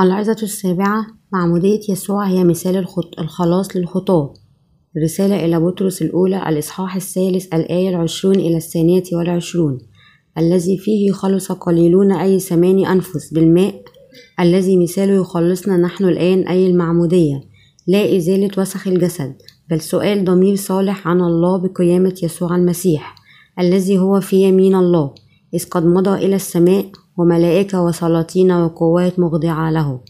العظة السابعة معمودية يسوع هي مثال الخط... الخلاص للخطاة رسالة إلى بطرس الأولى الإصحاح الثالث الآية العشرون إلى الثانية والعشرون. الذي فيه خلص قليلون أي ثماني أنفس بالماء. الذي مثاله يخلصنا نحن الآن أي المعمودية. لا إزالة وسخ الجسد بل سؤال ضمير صالح عن الله بقيامة يسوع المسيح. الذي هو في يمين الله إذ قد مضى إلى السماء وملائكة وسلاطين وقوات مخضعة له.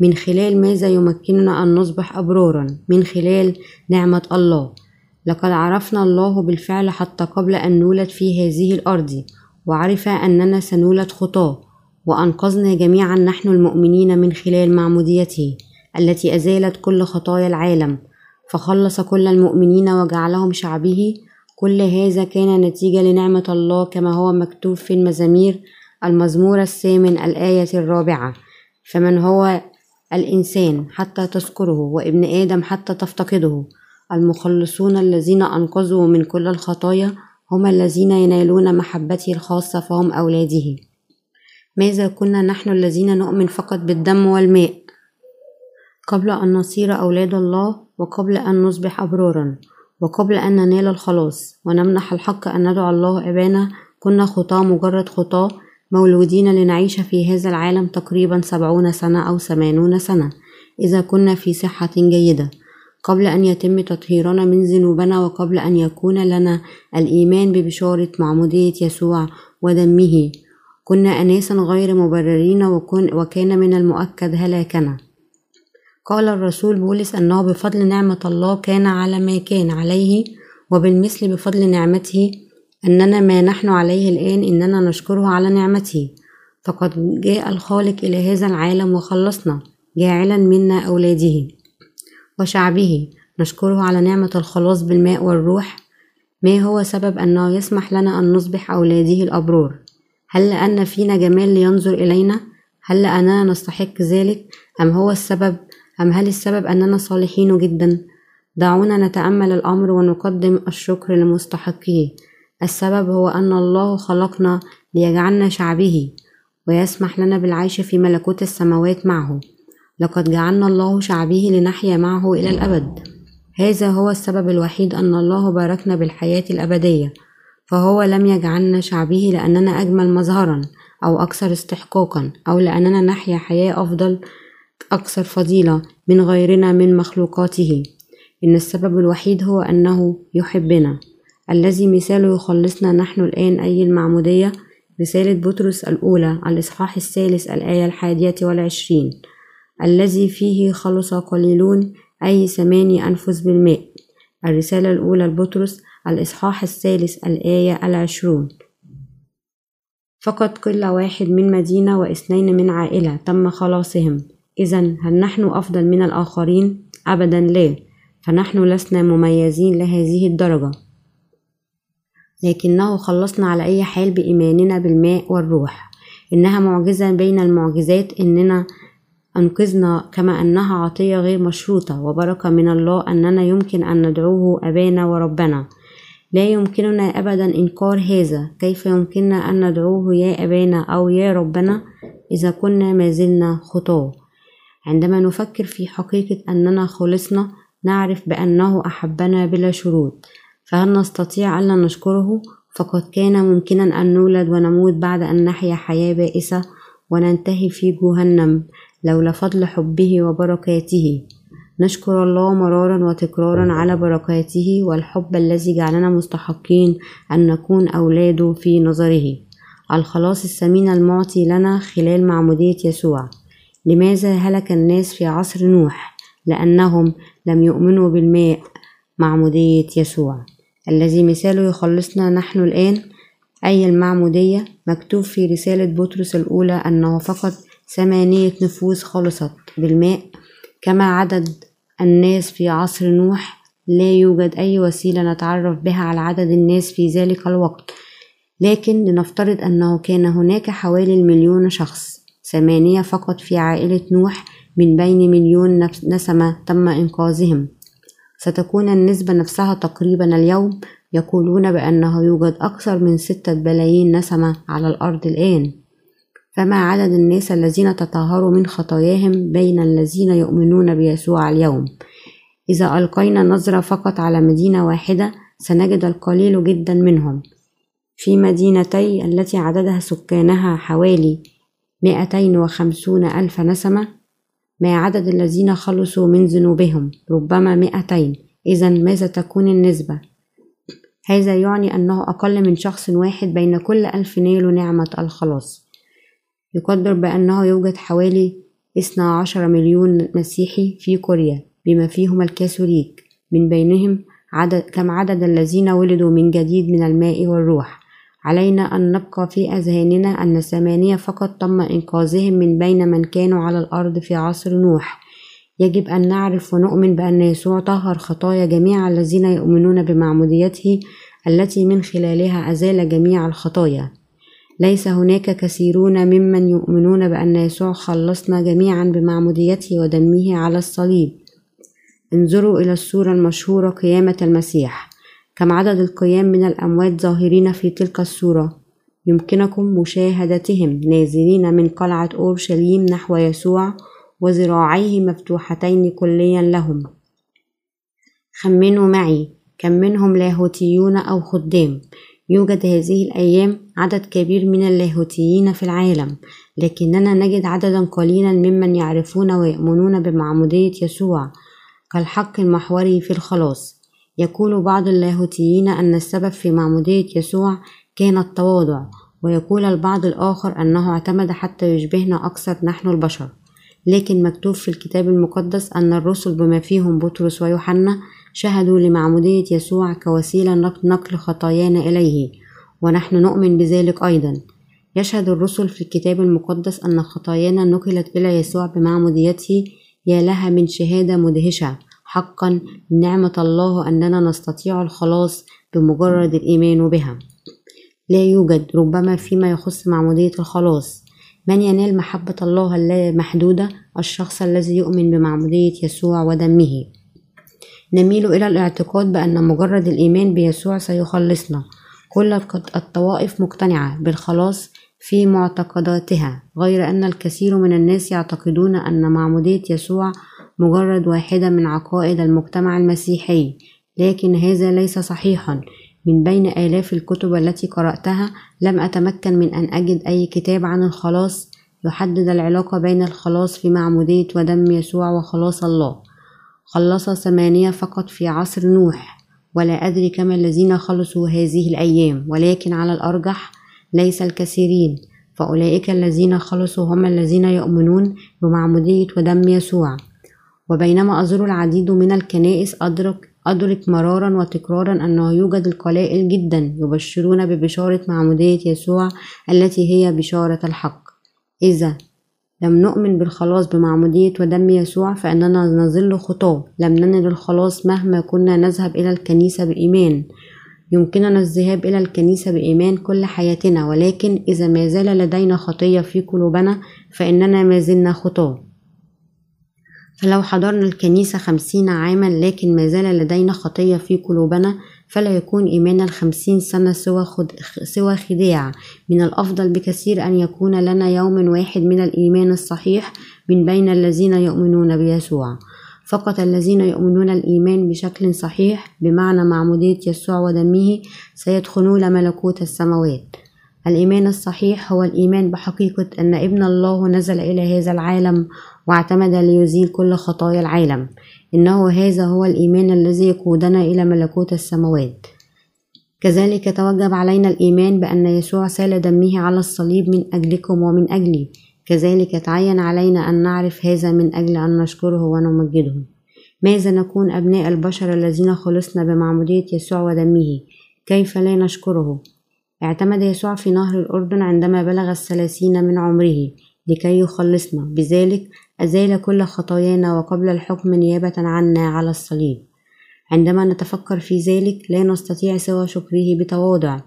من خلال ماذا يمكننا أن نصبح أبرارا؟ من خلال نعمة الله. لقد عرفنا الله بالفعل حتى قبل أن نولد في هذه الأرض وعرف أننا سنولد خطاة وأنقذنا جميعا نحن المؤمنين من خلال معموديته التي أزالت كل خطايا العالم. فخلص كل المؤمنين وجعلهم شعبه. كل هذا كان نتيجة لنعمة الله كما هو مكتوب في المزامير المزمور الثامن الآية الرابعة. فمن هو الإنسان حتى تذكره وابن آدم حتى تفتقده. المخلصون الذين أنقذوا من كل الخطايا هم الذين ينالون محبته الخاصة فهم أولاده. ماذا كنا نحن الذين نؤمن فقط بالدم والماء؟ قبل أن نصير أولاد الله وقبل أن نصبح أبرارا وقبل أن ننال الخلاص. ونمنح الحق أن ندعو الله أبانا كنا خطاة مجرد خطاة. مولودين لنعيش في هذا العالم تقريبا سبعون سنة أو ثمانون سنة إذا كنا في صحة جيدة. قبل أن يتم تطهيرنا من ذنوبنا وقبل أن يكون لنا الإيمان ببشارة معمودية يسوع ودمه كنا أناسا غير مبررين وكان من المؤكد هلاكنا. قال الرسول بولس أنه بفضل نعمة الله كان على ما كان عليه وبالمثل بفضل نعمته أننا ما نحن عليه الآن إننا نشكره على نعمته. فقد جاء الخالق إلى هذا العالم وخلصنا جاعلا منا أولاده وشعبه. نشكره على نعمة الخلاص بالماء والروح. ما هو سبب أنه يسمح لنا أن نصبح أولاده الأبرار؟ هل لأن فينا جمال لينظر إلينا؟ هل لأننا نستحق ذلك؟ أم هو السبب؟ أم هل السبب أننا صالحين جدا؟ دعونا نتأمل الأمر ونقدم الشكر لمستحقيه. السبب هو أن الله خلقنا ليجعلنا شعبه ويسمح لنا بالعيش في ملكوت السماوات معه. لقد جعلنا الله شعبه لنحيا معه إلى الأبد. هذا هو السبب الوحيد أن الله باركنا بالحياة الأبدية فهو لم يجعلنا شعبه لأننا أجمل مظهرا أو أكثر استحقاقا أو لأننا نحيا حياة أفضل أكثر فضيلة من غيرنا من مخلوقاته. إن السبب الوحيد هو أنه يحبنا. الذي مثاله يخلصنا نحن الآن أي المعمودية رسالة بطرس الأولى الإصحاح الثالث الآية الحادية والعشرين. الذي فيه خلص قليلون أي ثماني أنفس بالماء الرسالة الأولى لبطرس الإصحاح الثالث الآية العشرون. فقط كل واحد من مدينة واثنين من عائلة تم خلاصهم. إذا هل نحن أفضل من الآخرين؟ أبدا لا. فنحن لسنا مميزين لهذه الدرجة. لكنه خلصنا على أي حال بإيماننا بالماء والروح. إنها معجزة بين المعجزات إننا أنقذنا كما أنها عطية غير مشروطة وبركة من الله أننا يمكن أن ندعوه أبانا وربنا. لا يمكننا أبدا إنكار هذا. كيف يمكننا أن ندعوه يا أبانا أو يا ربنا إذا كنا ما زلنا خطاة؟ عندما نفكر في حقيقة أننا خلصنا نعرف بأنه أحبنا بلا شروط. فهل نستطيع ألا نشكره؟ فقد كان ممكنا أن نولد ونموت بعد أن نحيا حياة بائسة وننتهي في جهنم لولا فضل حبه وبركاته. نشكر الله مرارا وتكرارا على بركاته والحب الذي جعلنا مستحقين أن نكون أولاده في نظره. الخلاص الثمين المعطي لنا خلال معمودية يسوع. لماذا هلك الناس في عصر نوح؟ لأنهم لم يؤمنوا بالماء. معمودية يسوع. الذي مثاله يخلصنا نحن الآن أي المعمودية مكتوب في رسالة بطرس الأولى أنه فقط ثمانية نفوس خلصت بالماء. كما عدد الناس في عصر نوح لا يوجد أي وسيلة نتعرف بها على عدد الناس في ذلك الوقت. لكن لنفترض أنه كان هناك حوالي المليون شخص ثمانية فقط في عائلة نوح من بين مليون نسمة تم إنقاذهم. ستكون النسبة نفسها تقريبا اليوم يقولون بأنه يوجد أكثر من ستة بلايين نسمة على الأرض الآن. فما عدد الناس الذين تطهروا من خطاياهم بين الذين يؤمنون بيسوع اليوم؟ إذا ألقينا نظرة فقط على مدينة واحدة سنجد القليل جدا منهم. في مدينتي التي عددها سكانها حوالي مائتين وخمسون ألف نسمة ما عدد الذين خلصوا من ذنوبهم ربما مائتين إذا ماذا تكون النسبة؟ هذا يعني أنه أقل من شخص واحد بين كل ألف نالوا نعمة الخلاص. يقدر بأنه يوجد حوالي اثنا عشر مليون مسيحي في كوريا بما فيهم الكاثوليك. من بينهم عدد كم عدد الذين ولدوا من جديد من الماء والروح؟ علينا أن نبقى في أذهاننا أن ثمانية فقط تم إنقاذهم من بين من كانوا على الأرض في عصر نوح. يجب أن نعرف ونؤمن بأن يسوع طهر خطايا جميع الذين يؤمنون بمعموديته التي من خلالها أزال جميع الخطايا. ليس هناك كثيرون ممن يؤمنون بأن يسوع خلصنا جميعا بمعموديته ودمه على الصليب. انظروا إلى الصورة المشهورة قيامة المسيح. كم عدد القيام من الأموات ظاهرين في تلك الصورة؟ يمكنكم مشاهدتهم نازلين من قلعة أورشليم نحو يسوع وذراعيه مفتوحتين كليا لهم. خمنوا معي كم منهم لاهوتيون أو خدام. يوجد هذه الأيام عدد كبير من اللاهوتيين في العالم لكننا نجد عددا قليلا ممن يعرفون ويؤمنون بمعمودية يسوع كالحق المحوري في الخلاص. يقول بعض اللاهوتيين أن السبب في معمودية يسوع كان التواضع ويقول البعض الآخر أنه اعتمد حتى يشبهنا أكثر نحن البشر. لكن مكتوب في الكتاب المقدس أن الرسل بما فيهم بطرس ويوحنا شهدوا لمعمودية يسوع كوسيلة نقل خطايانا إليه ونحن نؤمن بذلك أيضا. يشهد الرسل في الكتاب المقدس أن خطايانا نقلت إلى يسوع بمعموديته يا لها من شهادة مدهشة. حقا نعمة الله أننا نستطيع الخلاص بمجرد الإيمان بها. لا يوجد ربما فيما يخص معمودية الخلاص. من ينال محبة الله اللامحدودة الشخص الذي يؤمن بمعمودية يسوع ودمه. نميل إلى الاعتقاد بأن مجرد الإيمان بيسوع سيخلصنا. كل الطوائف مقتنعة بالخلاص في معتقداتها غير أن الكثير من الناس يعتقدون أن معمودية يسوع مجرد واحدة من عقائد المجتمع المسيحي لكن هذا ليس صحيحا. من بين آلاف الكتب التي قرأتها لم أتمكن من أن أجد أي كتاب عن الخلاص يحدد العلاقة بين الخلاص في معمودية ودم يسوع وخلاص الله. خلص ثمانية فقط في عصر نوح ولا أدري كم الذين خلصوا هذه الأيام ولكن على الأرجح ليس الكثيرين. فأولئك الذين خلصوا هم الذين يؤمنون بمعمودية ودم يسوع. وبينما أزور العديد من الكنائس أدرك أدرك مرارا وتكرارا أنه يوجد القلائل جدا يبشرون ببشارة معمودية يسوع التي هي بشارة الحق. إذا لم نؤمن بالخلاص بمعمودية ودم يسوع فإننا نظل خطاة. لم ننل الخلاص مهما كنا نذهب إلى الكنيسة بإيمان. يمكننا الذهاب إلى الكنيسة بإيمان كل حياتنا ولكن إذا ما زال لدينا خطية في قلوبنا فإننا ما زلنا خطاة. فلو حضرنا الكنيسة خمسين عاما لكن ما زال لدينا خطية في قلوبنا فلا يكون إيمان الخمسين سنة سوى, خد... سوى خداع. من الأفضل بكثير أن يكون لنا يوم واحد من الإيمان الصحيح من بين الذين يؤمنون بيسوع. فقط الذين يؤمنون الإيمان بشكل صحيح بمعنى معمودية يسوع ودمه سيدخلون ملكوت السماوات. الإيمان الصحيح هو الإيمان بحقيقة أن ابن الله نزل إلى هذا العالم واعتمد ليزيل كل خطايا العالم. إنه هذا هو الإيمان الذي يقودنا إلى ملكوت السماوات. كذلك توجب علينا الإيمان بأن يسوع سال دمه على الصليب من أجلكم ومن أجلي. كذلك تعين علينا أن نعرف هذا من أجل أن نشكره ونمجده. ماذا نكون أبناء البشر الذين خلصنا بمعمودية يسوع ودمه؟ كيف لا نشكره؟ اعتمد يسوع في نهر الأردن عندما بلغ الثلاثين من عمره لكي يخلصنا. بذلك أزال كل خطايانا وقبل الحكم نيابة عنا على الصليب. عندما نتفكر في ذلك لا نستطيع سوى شكره بتواضع.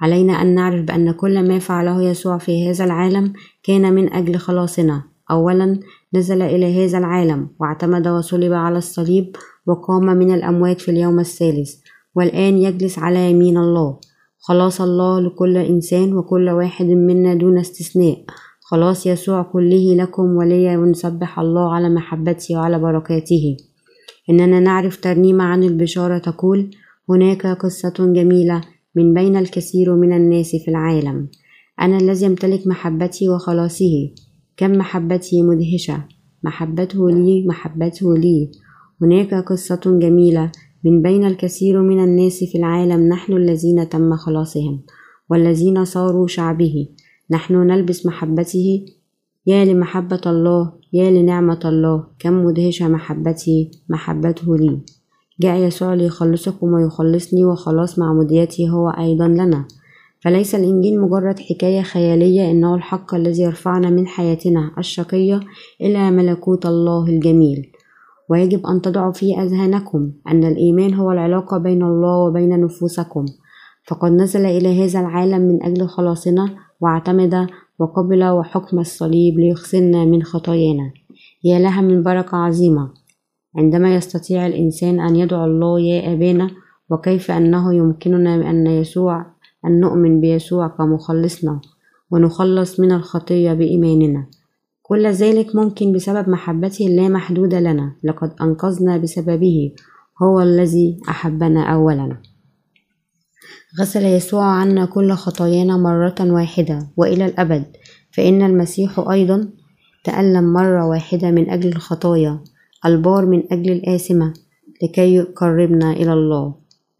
علينا أن نعرف بأن كل ما فعله يسوع في هذا العالم كان من أجل خلاصنا. أولا نزل إلى هذا العالم واعتمد وصلب على الصليب وقام من الأموات في اليوم الثالث. والآن يجلس على يمين الله. خلاص الله لكل إنسان وكل واحد منا دون استثناء. خلاص يسوع كله لكم ولي ونسبح الله على محبته وعلى بركاته. إننا نعرف ترنيمة عن البشارة تقول هناك قصة جميلة من بين الكثير من الناس في العالم. أنا الذي يمتلك محبتي وخلاصه. كم محبتي مدهشة. محبته لي محبته لي. هناك قصة جميلة من بين الكثير من الناس في العالم. نحن الذين تم خلاصهم والذين صاروا شعبه. نحن نلبس محبته. يا لمحبة الله يا لنعمة الله. كم مدهشة محبتي محبته لي. جاء يسوع ليخلصكم ويخلصني وخلاص معموديته هو أيضا لنا. فليس الإنجيل مجرد حكاية خيالية إنه الحق الذي يرفعنا من حياتنا الشقية إلى ملكوت الله الجميل. ويجب أن تضعوا في أذهانكم أن الإيمان هو العلاقة بين الله وبين نفوسكم. فقد نزل إلى هذا العالم من أجل خلاصنا واعتمد وقبل وحكم الصليب ليغسلنا من خطايانا. يا لها من بركة عظيمة. عندما يستطيع الإنسان أن يدعو الله يا أبانا وكيف أنه يمكننا أن يسوع أن نؤمن بيسوع كمخلصنا ونخلص من الخطية بإيماننا. كل ذلك ممكن بسبب محبته اللامحدودة لنا. لقد أنقذنا بسببه. هو الذي أحبنا أولا غسل يسوع عنا كل خطايانا مرة واحدة وإلى الأبد فإن المسيح أيضا تألم مرة واحدة من أجل الخطايا البار من أجل الآثمة لكي يقربنا إلى الله.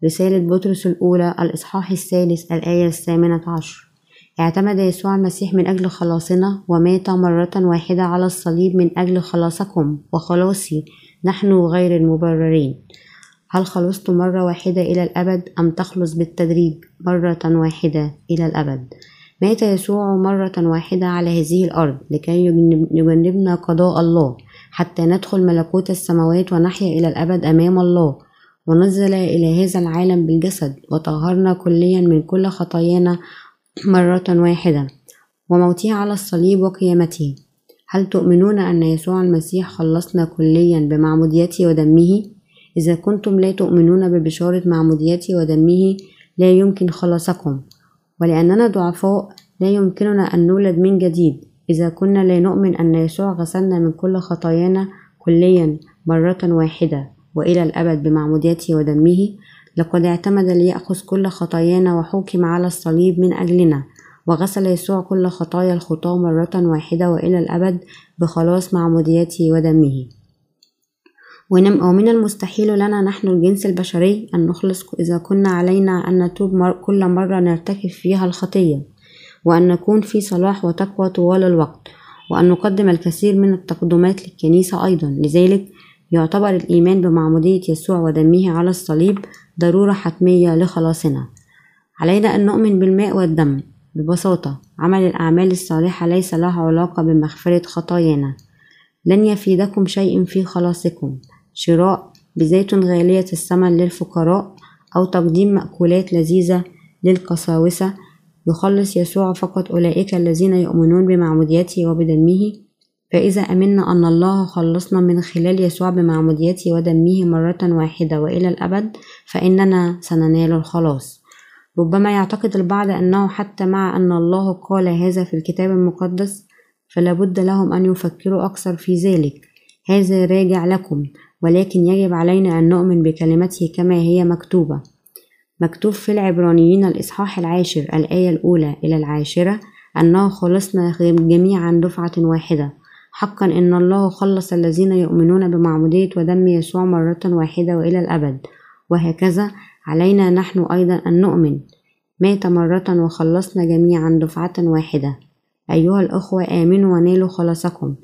رسالة بطرس الأولى الإصحاح الثالث الآية الثامنة عشر. اعتمد يسوع المسيح من أجل خلاصنا ومات مرة واحدة على الصليب من أجل خلاصكم وخلاصي نحن غير المبررين. هل خلصت مرة واحدة إلى الأبد أم تخلص بالتدريج مرة واحدة إلى الأبد؟ مات يسوع مرة واحدة على هذه الأرض لكي يجنبنا قضاء الله حتى ندخل ملكوت السماوات ونحيا إلى الأبد أمام الله. ونزل إلى هذا العالم بالجسد وطهرنا كليا من كل خطايانا مرة واحدة. وموته على الصليب وقيامته. هل تؤمنون أن يسوع المسيح خلصنا كليا بمعموديته ودمه؟ إذا كنتم لا تؤمنون ببشارة معموديته ودمه لا يمكن خلاصكم ولأننا ضعفاء لا يمكننا أن نولد من جديد. إذا كنا لا نؤمن أن يسوع غسلنا من كل خطايانا كليا مرة واحدة وإلى الأبد بمعموديته ودمه لقد اعتمد ليأخذ كل خطايانا وحكم على الصليب من أجلنا وغسل يسوع كل خطايا الخطاة مرة واحدة وإلى الأبد بخلاص معموديته ودمه. ومن المستحيل لنا نحن الجنس البشري أن نخلص إذا كنا علينا أن نتوب كل مرة نرتكب فيها الخطية وأن نكون في صلاح وتقوى طوال الوقت وأن نقدم الكثير من التقدمات للكنيسة أيضا. لذلك يعتبر الإيمان بمعمودية يسوع ودمه على الصليب ضرورة حتمية لخلاصنا. علينا أن نؤمن بالماء والدم. ببساطة عمل الأعمال الصالحة ليس له علاقة بمغفرة خطايانا. لن يفيدكم شيء في خلاصكم. شراء بزيت غالية الثمن للفقراء أو تقديم مأكولات لذيذة للقساوسة يخلص يسوع فقط أولئك الذين يؤمنون بمعموديته وبدمه. فإذا أمنا أن الله خلصنا من خلال يسوع بمعموديته ودمه مرة واحدة وإلى الأبد فإننا سننال الخلاص. ربما يعتقد البعض أنه حتى مع أن الله قال هذا في الكتاب المقدس فلا بد لهم أن يفكروا أكثر في ذلك. هذا راجع لكم. ولكن يجب علينا أن نؤمن بكلمته كما هي مكتوبة. مكتوب في العبرانيين الإصحاح العاشر الآية الأولى إلى العاشرة أنه خلصنا جميعا دفعة واحدة. حقا إن الله خلص الذين يؤمنون بمعمودية ودم يسوع مرة واحدة وإلى الأبد. وهكذا علينا نحن أيضا أن نؤمن. مات مرة وخلصنا جميعا دفعة واحدة. أيها الأخوة آمنوا ونالوا خلاصكم.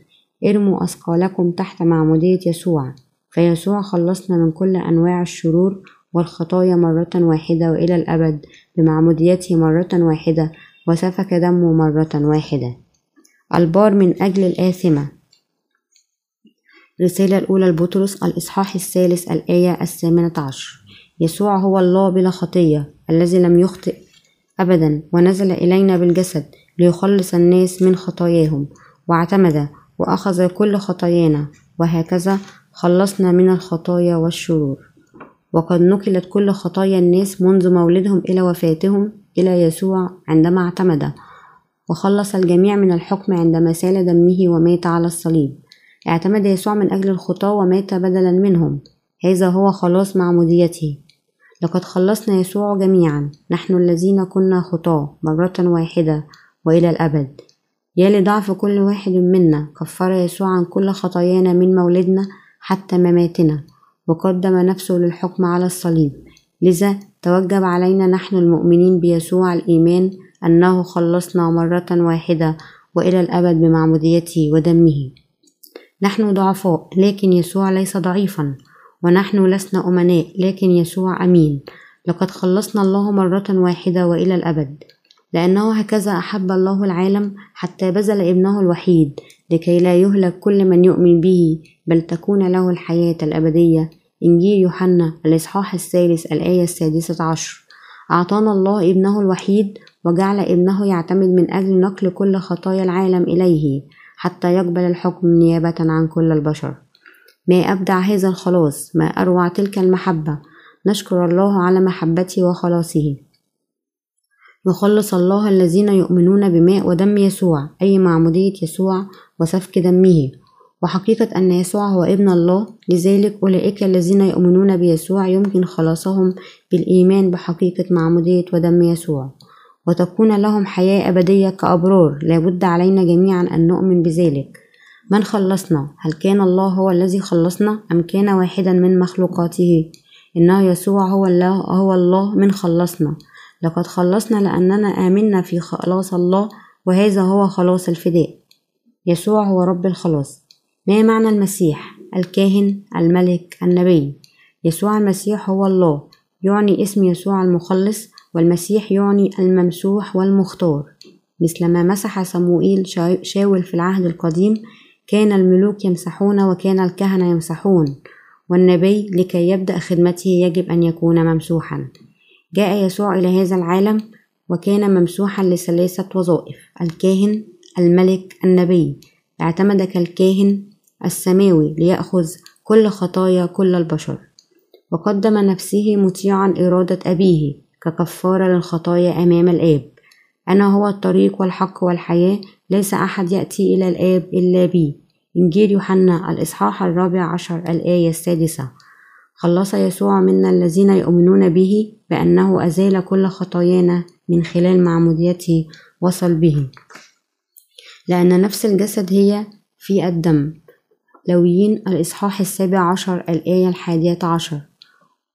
ارموا أثقالكم تحت معمودية يسوع. فيسوع خلصنا من كل أنواع الشرور والخطايا مرة واحدة وإلى الأبد بمعموديته مرة واحدة وسفك دمه مرة واحدة. البار من أجل الآثمة. الرسالة الأولى لبطرس الإصحاح الثالث الآية الثامنة عشر. يسوع هو الله بلا خطية الذي لم يخطئ أبدا ونزل إلينا بالجسد ليخلص الناس من خطاياهم واعتمد وأخذ كل خطايانا وهكذا خلصنا من الخطايا والشرور. وقد نقلت كل خطايا الناس منذ مولدهم إلى وفاتهم إلى يسوع عندما اعتمد. وخلص الجميع من الحكم عندما سال دمه ومات على الصليب. اعتمد يسوع من أجل الخطاة ومات بدلا منهم. هذا هو خلاص معموديته لقد خلصنا يسوع جميعا. نحن الذين كنا خطاة مرة واحدة وإلى الأبد. يا لضعف كل واحد منا. كفر يسوع عن كل خطايانا من مولدنا حتى مماتنا وقدم نفسه للحكم على الصليب. لذا توجب علينا نحن المؤمنين بيسوع الإيمان أنه خلصنا مرة واحدة وإلى الأبد بمعموديته ودمه. نحن ضعفاء لكن يسوع ليس ضعيفا. ونحن لسنا أمناء لكن يسوع أمين. لقد خلصنا الله مرة واحدة وإلى الأبد. لأنه هكذا أحب الله العالم حتى بذل ابنه الوحيد لكي لا يهلك كل من يؤمن به بل تكون له الحياة الأبدية. إنجيل يوحنا الإصحاح الثالث الآية السادسة عشر. أعطانا الله ابنه الوحيد وجعل ابنه يعتمد من أجل نقل كل خطايا العالم إليه حتى يقبل الحكم نيابة عن كل البشر. ما أبدع هذا الخلاص ما أروع تلك المحبة. نشكر الله على محبته وخلاصه. يخلص الله الذين يؤمنون بماء ودم يسوع أي معمودية يسوع وسفك دمه. وحقيقة أن يسوع هو ابن الله لذلك أولئك الذين يؤمنون بيسوع يمكن خلاصهم بالإيمان بحقيقة معمودية ودم يسوع. وتكون لهم حياة أبدية كأبرار لابد علينا جميعا أن نؤمن بذلك. من خلصنا؟ هل كان الله هو الذي خلصنا أم كان واحدا من مخلوقاته؟ إنه يسوع هو الله هو الله من خلصنا. لقد خلصنا لأننا آمنا في خلاص الله وهذا هو خلاص الفداء. يسوع هو رب الخلاص. ما معنى المسيح؟ الكاهن الملك النبي. يسوع المسيح هو الله يعني اسم يسوع المخلص والمسيح يعني الممسوح والمختار. مثل ما مسح صموئيل شاول في العهد القديم كان الملوك يمسحون وكان الكهنة يمسحون والنبي لكي يبدأ خدمته يجب أن يكون ممسوحا. جاء يسوع إلى هذا العالم وكان ممسوحا لثلاثة وظائف الكاهن الملك النبي. اعتمد كالكاهن السماوي ليأخذ كل خطايا كل البشر. وقدم نفسه مطيعا إرادة أبيه ككفارة للخطايا أمام الآب. أنا هو الطريق والحق والحياة ليس أحد يأتي إلى الآب إلا بي. إنجيل يوحنا الإصحاح الرابع عشر الآية السادسة. خلص يسوع منا الذين يؤمنون به بأنه أزال كل خطايانا من خلال معموديته وصل به لأن نفس الجسد هي في الدم. لويين الإصحاح السابع عشر الآية الحادية عشر.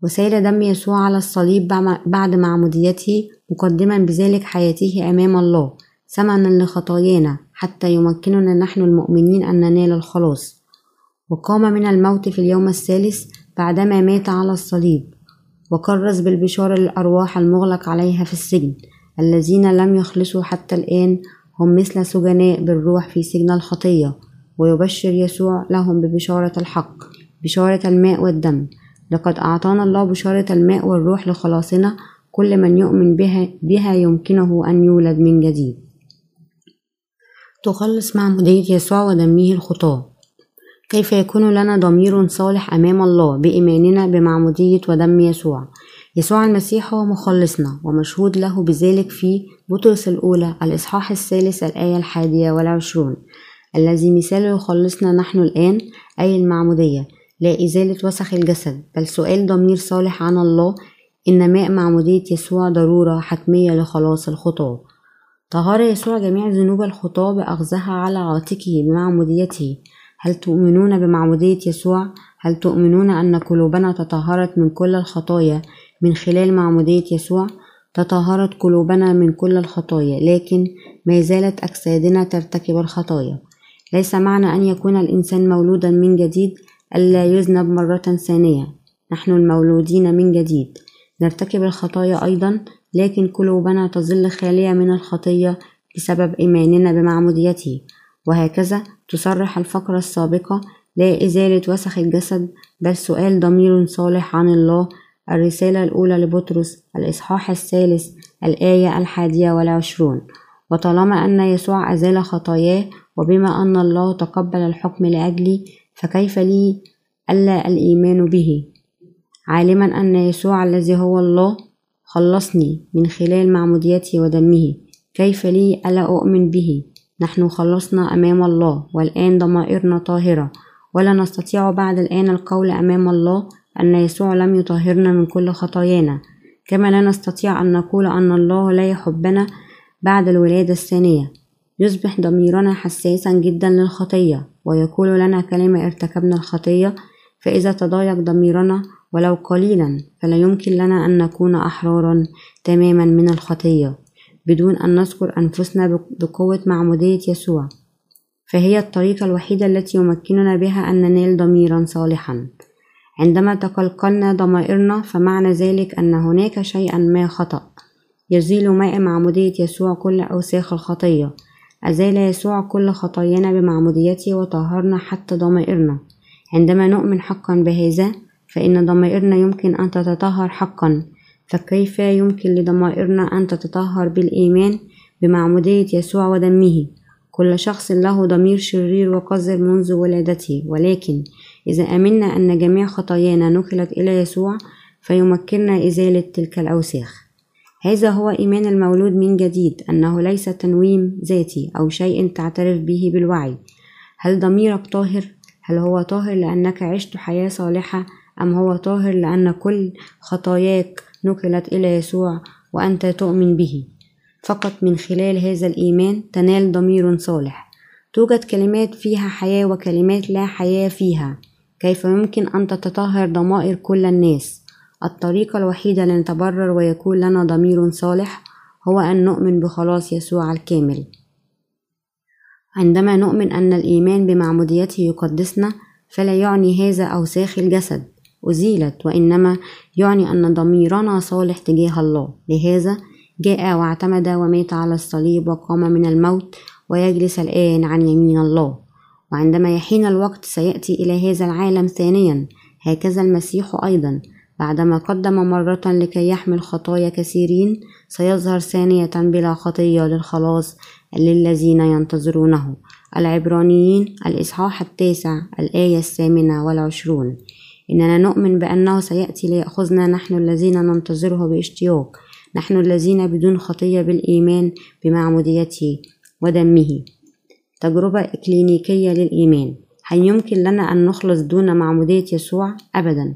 وسيل دم يسوع على الصليب بعد معموديته مقدما بذلك حياته أمام الله ثمنا لخطايانا حتى يمكننا نحن المؤمنين أن ننال الخلاص. وقام من الموت في اليوم الثالث بعدما مات على الصليب وكرس بالبشارة للأرواح المغلق عليها في السجن. الذين لم يخلصوا حتى الآن هم مثل سجناء بالروح في سجن الخطية ويبشر يسوع لهم ببشارة الحق بشارة الماء والدم. لقد أعطانا الله بشارة الماء والروح لخلاصنا كل من يؤمن بها, بها يمكنه أن يولد من جديد. تخلص معمودية يسوع ودمه الخطاة. كيف يكون لنا ضمير صالح أمام الله بإيماننا بمعمودية ودم يسوع؟ يسوع المسيح هو مخلصنا ومشهود له بذلك في بطرس الأولى الإصحاح الثالث الآية الحادية والعشرون الذي مثال يخلصنا نحن الآن أي المعمودية. لا إزالة وسخ الجسد بل سؤال ضمير صالح عن الله إن ماء معمودية يسوع ضرورة حتمية لخلاص الخطاة طهر يسوع جميع ذنوب الخطاة بأخذها على عاتقه بمعموديته. هل تؤمنون بمعمودية يسوع؟ هل تؤمنون أن قلوبنا تطهرت من كل الخطايا من خلال معمودية يسوع؟ تطهرت قلوبنا من كل الخطايا لكن ما زالت أجسادنا ترتكب الخطايا ليس معنى أن يكون الإنسان مولودا من جديد ألا يذنب مرة ثانية نحن المولودين من جديد نرتكب الخطايا أيضا لكن قلوبنا تظل خالية من الخطية بسبب إيماننا بمعموديته وهكذا تصرح الفقرة السابقة لا إزالة وسخ الجسد بل سؤال ضمير صالح عن الله الرسالة الأولى لبطرس الإصحاح الثالث الآية الحادية والعشرون. وطالما أن يسوع أزال خطاياه وبما أن الله تقبل الحكم لأجلي فكيف لي ألا الإيمان به؟ عالما أن يسوع الذي هو الله خلصني من خلال معموديته ودمه كيف لي ألا أؤمن به؟ نحن خلصنا أمام الله والآن ضمائرنا طاهرة. ولا نستطيع بعد الآن القول أمام الله أن يسوع لم يطهرنا من كل خطايانا. كما لا نستطيع أن نقول أن الله لا يحبنا بعد الولادة الثانية. يصبح ضميرنا حساسا جدا للخطية ويقول لنا كلمة ارتكبنا الخطية فإذا تضايق ضميرنا ولو قليلا فلا يمكن لنا أن نكون أحرارا تماما من الخطية. بدون أن نذكر أنفسنا بقوة معمودية يسوع. فهي الطريقة الوحيدة التي يمكننا بها أن ننال ضميرا صالحا. عندما تقلقلنا ضمائرنا فمعنى ذلك أن هناك شيئا ما خطأ. يزيل ماء معمودية يسوع كل أوساخ الخطية. أزال يسوع كل خطايانا بمعموديته وطهرنا حتى ضمائرنا. عندما نؤمن حقا بهذا فإن ضمائرنا يمكن أن تتطهر حقا. فكيف يمكن لضمائرنا أن تتطهر بالإيمان بمعمودية يسوع ودمه؟ كل شخص له ضمير شرير وقذر منذ ولادته ولكن إذا أمنا أن جميع خطايانا نقلت إلى يسوع فيمكننا إزالة تلك الأوساخ. هذا هو إيمان المولود من جديد أنه ليس تنويم ذاتي أو شيء تعترف به بالوعي. هل ضميرك طاهر؟ هل هو طاهر لأنك عشت حياة صالحة أم هو طاهر لأن كل خطاياك نقلت إلى يسوع وأنت تؤمن به. فقط من خلال هذا الإيمان تنال ضمير صالح. توجد كلمات فيها حياة وكلمات لا حياة فيها. كيف يمكن أن تتطهر ضمائر كل الناس؟ الطريقة الوحيدة لنتبرر ويكون لنا ضمير صالح هو أن نؤمن بخلاص يسوع الكامل. عندما نؤمن أن الإيمان بمعموديته يقدسنا فلا يعني هذا أوساخ الجسد. أزيلت وإنما يعني أن ضميرنا صالح تجاه الله. لهذا جاء واعتمد ومات على الصليب وقام من الموت ويجلس الآن عن يمين الله. وعندما يحين الوقت سيأتي إلى هذا العالم ثانيا هكذا المسيح أيضا. بعدما قدم مرة لكي يحمل خطايا كثيرين سيظهر ثانية بلا خطية للخلاص للذين ينتظرونه. العبرانيين الإصحاح التاسع الآية الثامنة والعشرون. إننا نؤمن بأنه سيأتي ليأخذنا نحن الذين ننتظره باشتياق نحن الذين بدون خطية بالإيمان بمعموديته ودمه. تجربة إكلينيكية للإيمان. هل يمكن لنا أن نخلص دون معمودية يسوع؟ أبدا.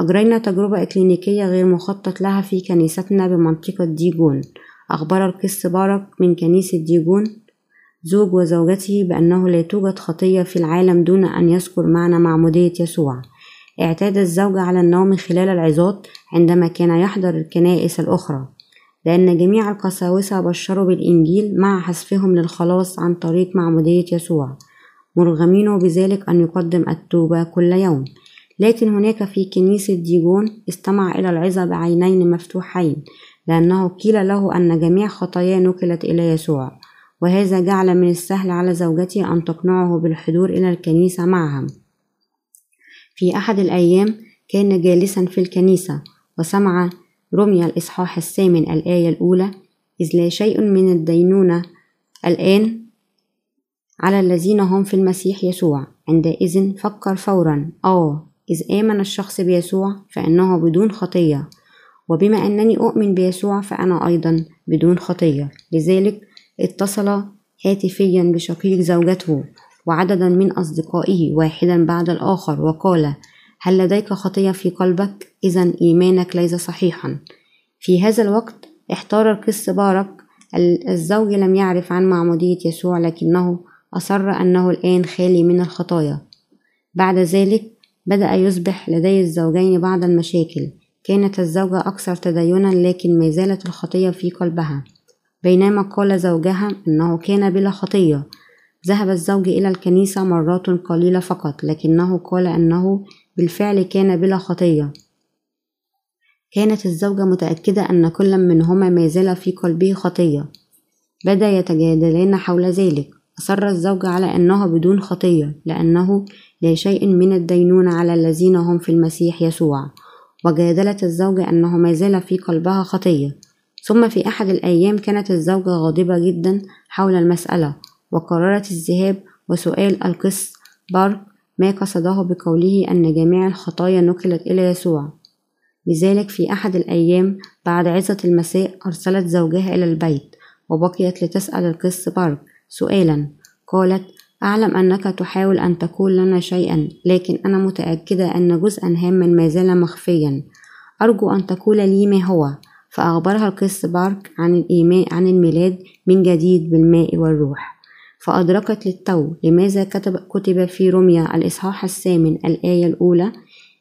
أجرينا تجربة إكلينيكية غير مخطط لها في كنيستنا بمنطقة ديجون. أخبر القس بارك من كنيسة ديجون. زوج وزوجته بأنه لا توجد خطية في العالم دون أن يذكر معنى معمودية يسوع. اعتاد الزوج على النوم خلال العظات عندما كان يحضر الكنائس الأخرى لأن جميع القساوسة بشروا بالإنجيل مع حذفهم للخلاص عن طريق معمودية يسوع مرغمينه بذلك أن يقدم التوبة كل يوم. لكن هناك في كنيسة ديجون استمع إلى العظة بعينين مفتوحين لأنه قيل له أن جميع خطاياه نقلت إلى يسوع وهذا جعل من السهل على زوجته أن تقنعه بالحضور إلى الكنيسة معهم. في أحد الأيام كان جالسا في الكنيسة وسمع رمي الإصحاح الثامن الآية الأولى إذ لا شيء من الدينونة الآن على الذين هم في المسيح يسوع. عندئذ فكر فورا. آه إذ آمن الشخص بيسوع فإنه بدون خطية وبما أنني أؤمن بيسوع فأنا أيضا بدون خطية. لذلك اتصل هاتفيا بشقيق زوجته وعددا من أصدقائه واحدا بعد الآخر وقال هل لديك خطية في قلبك؟ إذا إيمانك ليس صحيحا. في هذا الوقت احتار القس بارك الزوج لم يعرف عن معمودية يسوع لكنه أصر أنه الآن خالي من الخطايا. بعد ذلك بدأ يصبح لدي الزوجين بعض المشاكل. كانت الزوجة أكثر تدينا لكن ما زالت الخطية في قلبها. بينما قال زوجها أنه كان بلا خطية. ذهب الزوج إلى الكنيسة مرات قليلة فقط لكنه قال أنه بالفعل كان بلا خطية. كانت الزوجة متأكدة أن كل منهما ما زال في قلبه خطية. بدا يتجادلان حول ذلك. أصر الزوج على أنه بدون خطية لأنه لا شيء من الدينونة على الذين هم في المسيح يسوع. وجادلت الزوجة أنه ما زال في قلبها خطية. ثم في أحد الأيام كانت الزوجة غاضبة جدا حول المسألة. وقررت الذهاب وسؤال القس بارك ما قصده بقوله أن جميع الخطايا نقلت إلى يسوع. لذلك في أحد الأيام بعد عزة المساء أرسلت زوجها إلى البيت وبقيت لتسأل القس بارك سؤالا. قالت أعلم أنك تحاول أن تقول لنا شيئا لكن أنا متأكدة أن جزءا هاما ما زال مخفيا. أرجو أن تقول لي ما هو فأخبرها القس بارك عن الإيمان عن الميلاد من جديد بالماء والروح. فأدركت للتو لماذا كتب, كتب في روميا الإصحاح الثامن الآية الأولى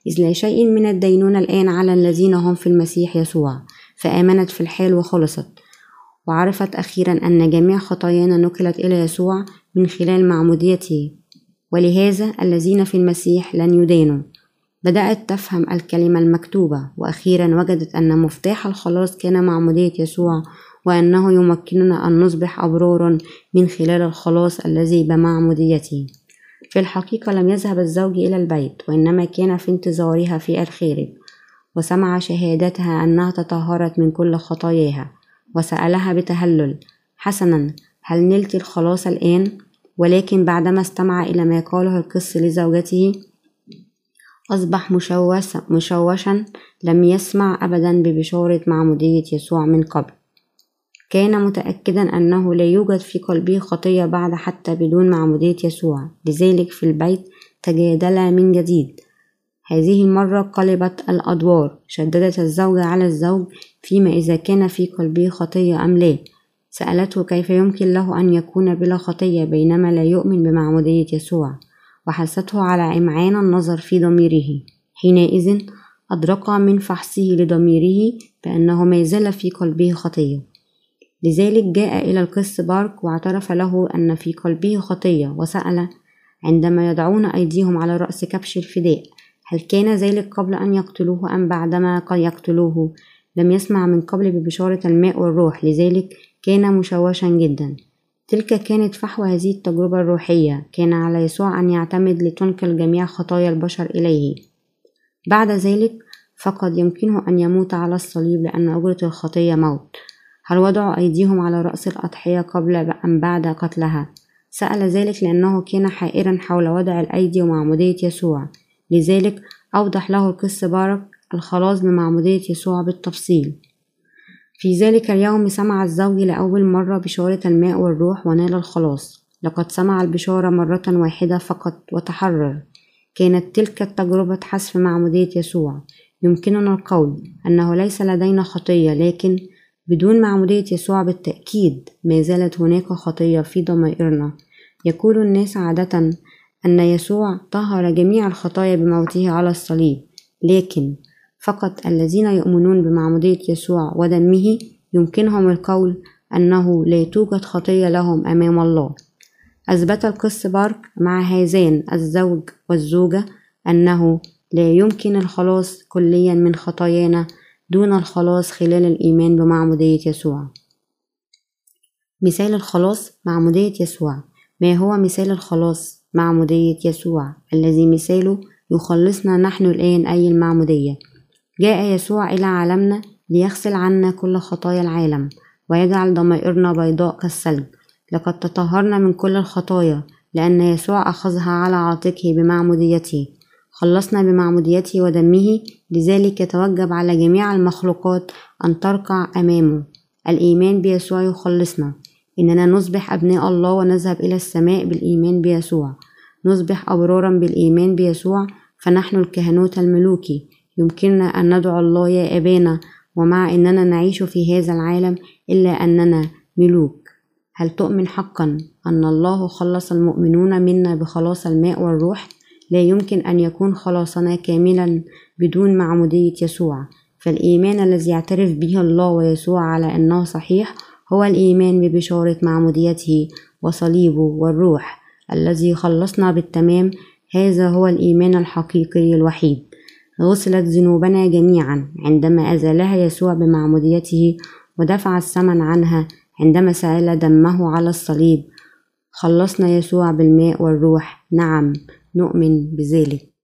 إذ لا شيء من الدينونة الآن على الذين هم في المسيح يسوع فآمنت في الحال وخلصت. وعرفت أخيرا أن جميع خطايانا نقلت إلى يسوع من خلال معموديته. ولهذا الذين في المسيح لن يدانوا. بدأت تفهم الكلمة المكتوبة. وأخيرا وجدت أن مفتاح الخلاص كان معمودية يسوع وأنه يمكننا أن نصبح أبرارا من خلال الخلاص الذي بمعموديته في الحقيقة لم يذهب الزوج إلى البيت وإنما كان في انتظارها في الخارج وسمع شهادتها أنها تطهرت من كل خطاياها وسألها بتهلل حسنا هل نلت الخلاص الآن؟ ولكن بعدما استمع إلى ما قاله القس لزوجته أصبح مشوش مشوشا لم يسمع أبدا ببشارة معمودية يسوع من قبل كان متأكدا أنه لا يوجد في قلبه خطية بعد حتى بدون معمودية يسوع. لذلك في البيت تجادلا من جديد. هذه المرة قلبت الأدوار. شددت الزوجة على الزوج فيما إذا كان في قلبه خطية أم لا. سألته كيف يمكن له أن يكون بلا خطية بينما لا يؤمن بمعمودية يسوع. وحثته على إمعان النظر في ضميره. حينئذ أدرك من فحصه لضميره بأنه ما زال في قلبه خطية. لذلك جاء إلى القس بارك واعترف له أن في قلبه خطية وسأل عندما يضعون أيديهم على رأس كبش الفداء هل كان ذلك قبل أن يقتلوه أم بعدما يقتلوه؟ لم يسمع من قبل ببشارة الماء والروح لذلك كان مشوشا جدا. تلك كانت فحوى هذه التجربة الروحية. كان على يسوع أن يعتمد لتنقل جميع خطايا البشر إليه. بعد ذلك فقد يمكنه أن يموت على الصليب لأن أجرة الخطية موت. هل وضعوا أيديهم على رأس الأضحية قبل أم بعد قتلها؟ سأل ذلك لأنه كان حائرا حول وضع الأيدي ومعمودية يسوع. لذلك أوضح له القس بارك الخلاص بمعمودية يسوع بالتفصيل. في ذلك اليوم سمع الزوج لأول مرة بشارة الماء والروح ونال الخلاص. لقد سمع البشارة مرة واحدة فقط وتحرر. كانت تلك التجربة حذف معمودية يسوع. يمكننا القول أنه ليس لدينا خطية لكن بدون معمودية يسوع بالتأكيد ما زالت هناك خطية في ضمائرنا. يقول الناس عادة أن يسوع طهر جميع الخطايا بموته على الصليب لكن فقط الذين يؤمنون بمعمودية يسوع ودمه يمكنهم القول أنه لا توجد خطية لهم أمام الله. أثبت القس بارك مع هذان الزوج والزوجة أنه لا يمكن الخلاص كليا من خطايانا دون الخلاص خلال الإيمان بمعمودية يسوع. مثال الخلاص معمودية يسوع. ما هو مثال الخلاص معمودية يسوع؟ الذي مثاله يخلصنا نحن الآن أي المعمودية جاء يسوع إلى عالمنا ليغسل عنا كل خطايا العالم ويجعل ضمائرنا بيضاء كالثلج. لقد تطهرنا من كل الخطايا لأن يسوع أخذها على عاتقه بمعموديته خلصنا بمعموديته ودمه لذلك يتوجب على جميع المخلوقات أن تركع أمامه. الإيمان بيسوع يخلصنا. إننا نصبح أبناء الله ونذهب إلى السماء بالإيمان بيسوع. نصبح أبرارا بالإيمان بيسوع. فنحن الكهنوت الملوكي. يمكننا أن ندعو الله يا أبانا. ومع أننا نعيش في هذا العالم إلا أننا ملوك. هل تؤمن حقا أن الله خلص المؤمنون منا بخلاص الماء والروح؟ لا يمكن أن يكون خلاصنا كاملا بدون معمودية يسوع. فالإيمان الذي يعترف به الله ويسوع على أنه صحيح هو الإيمان ببشارة معموديته وصليبه والروح الذي خلصنا بالتمام. هذا هو الإيمان الحقيقي الوحيد. غسلت ذنوبنا جميعا عندما أزالها يسوع بمعموديته ودفع الثمن عنها عندما سأل دمه على الصليب. خلصنا يسوع بالماء والروح. نعم نؤمن بذلك.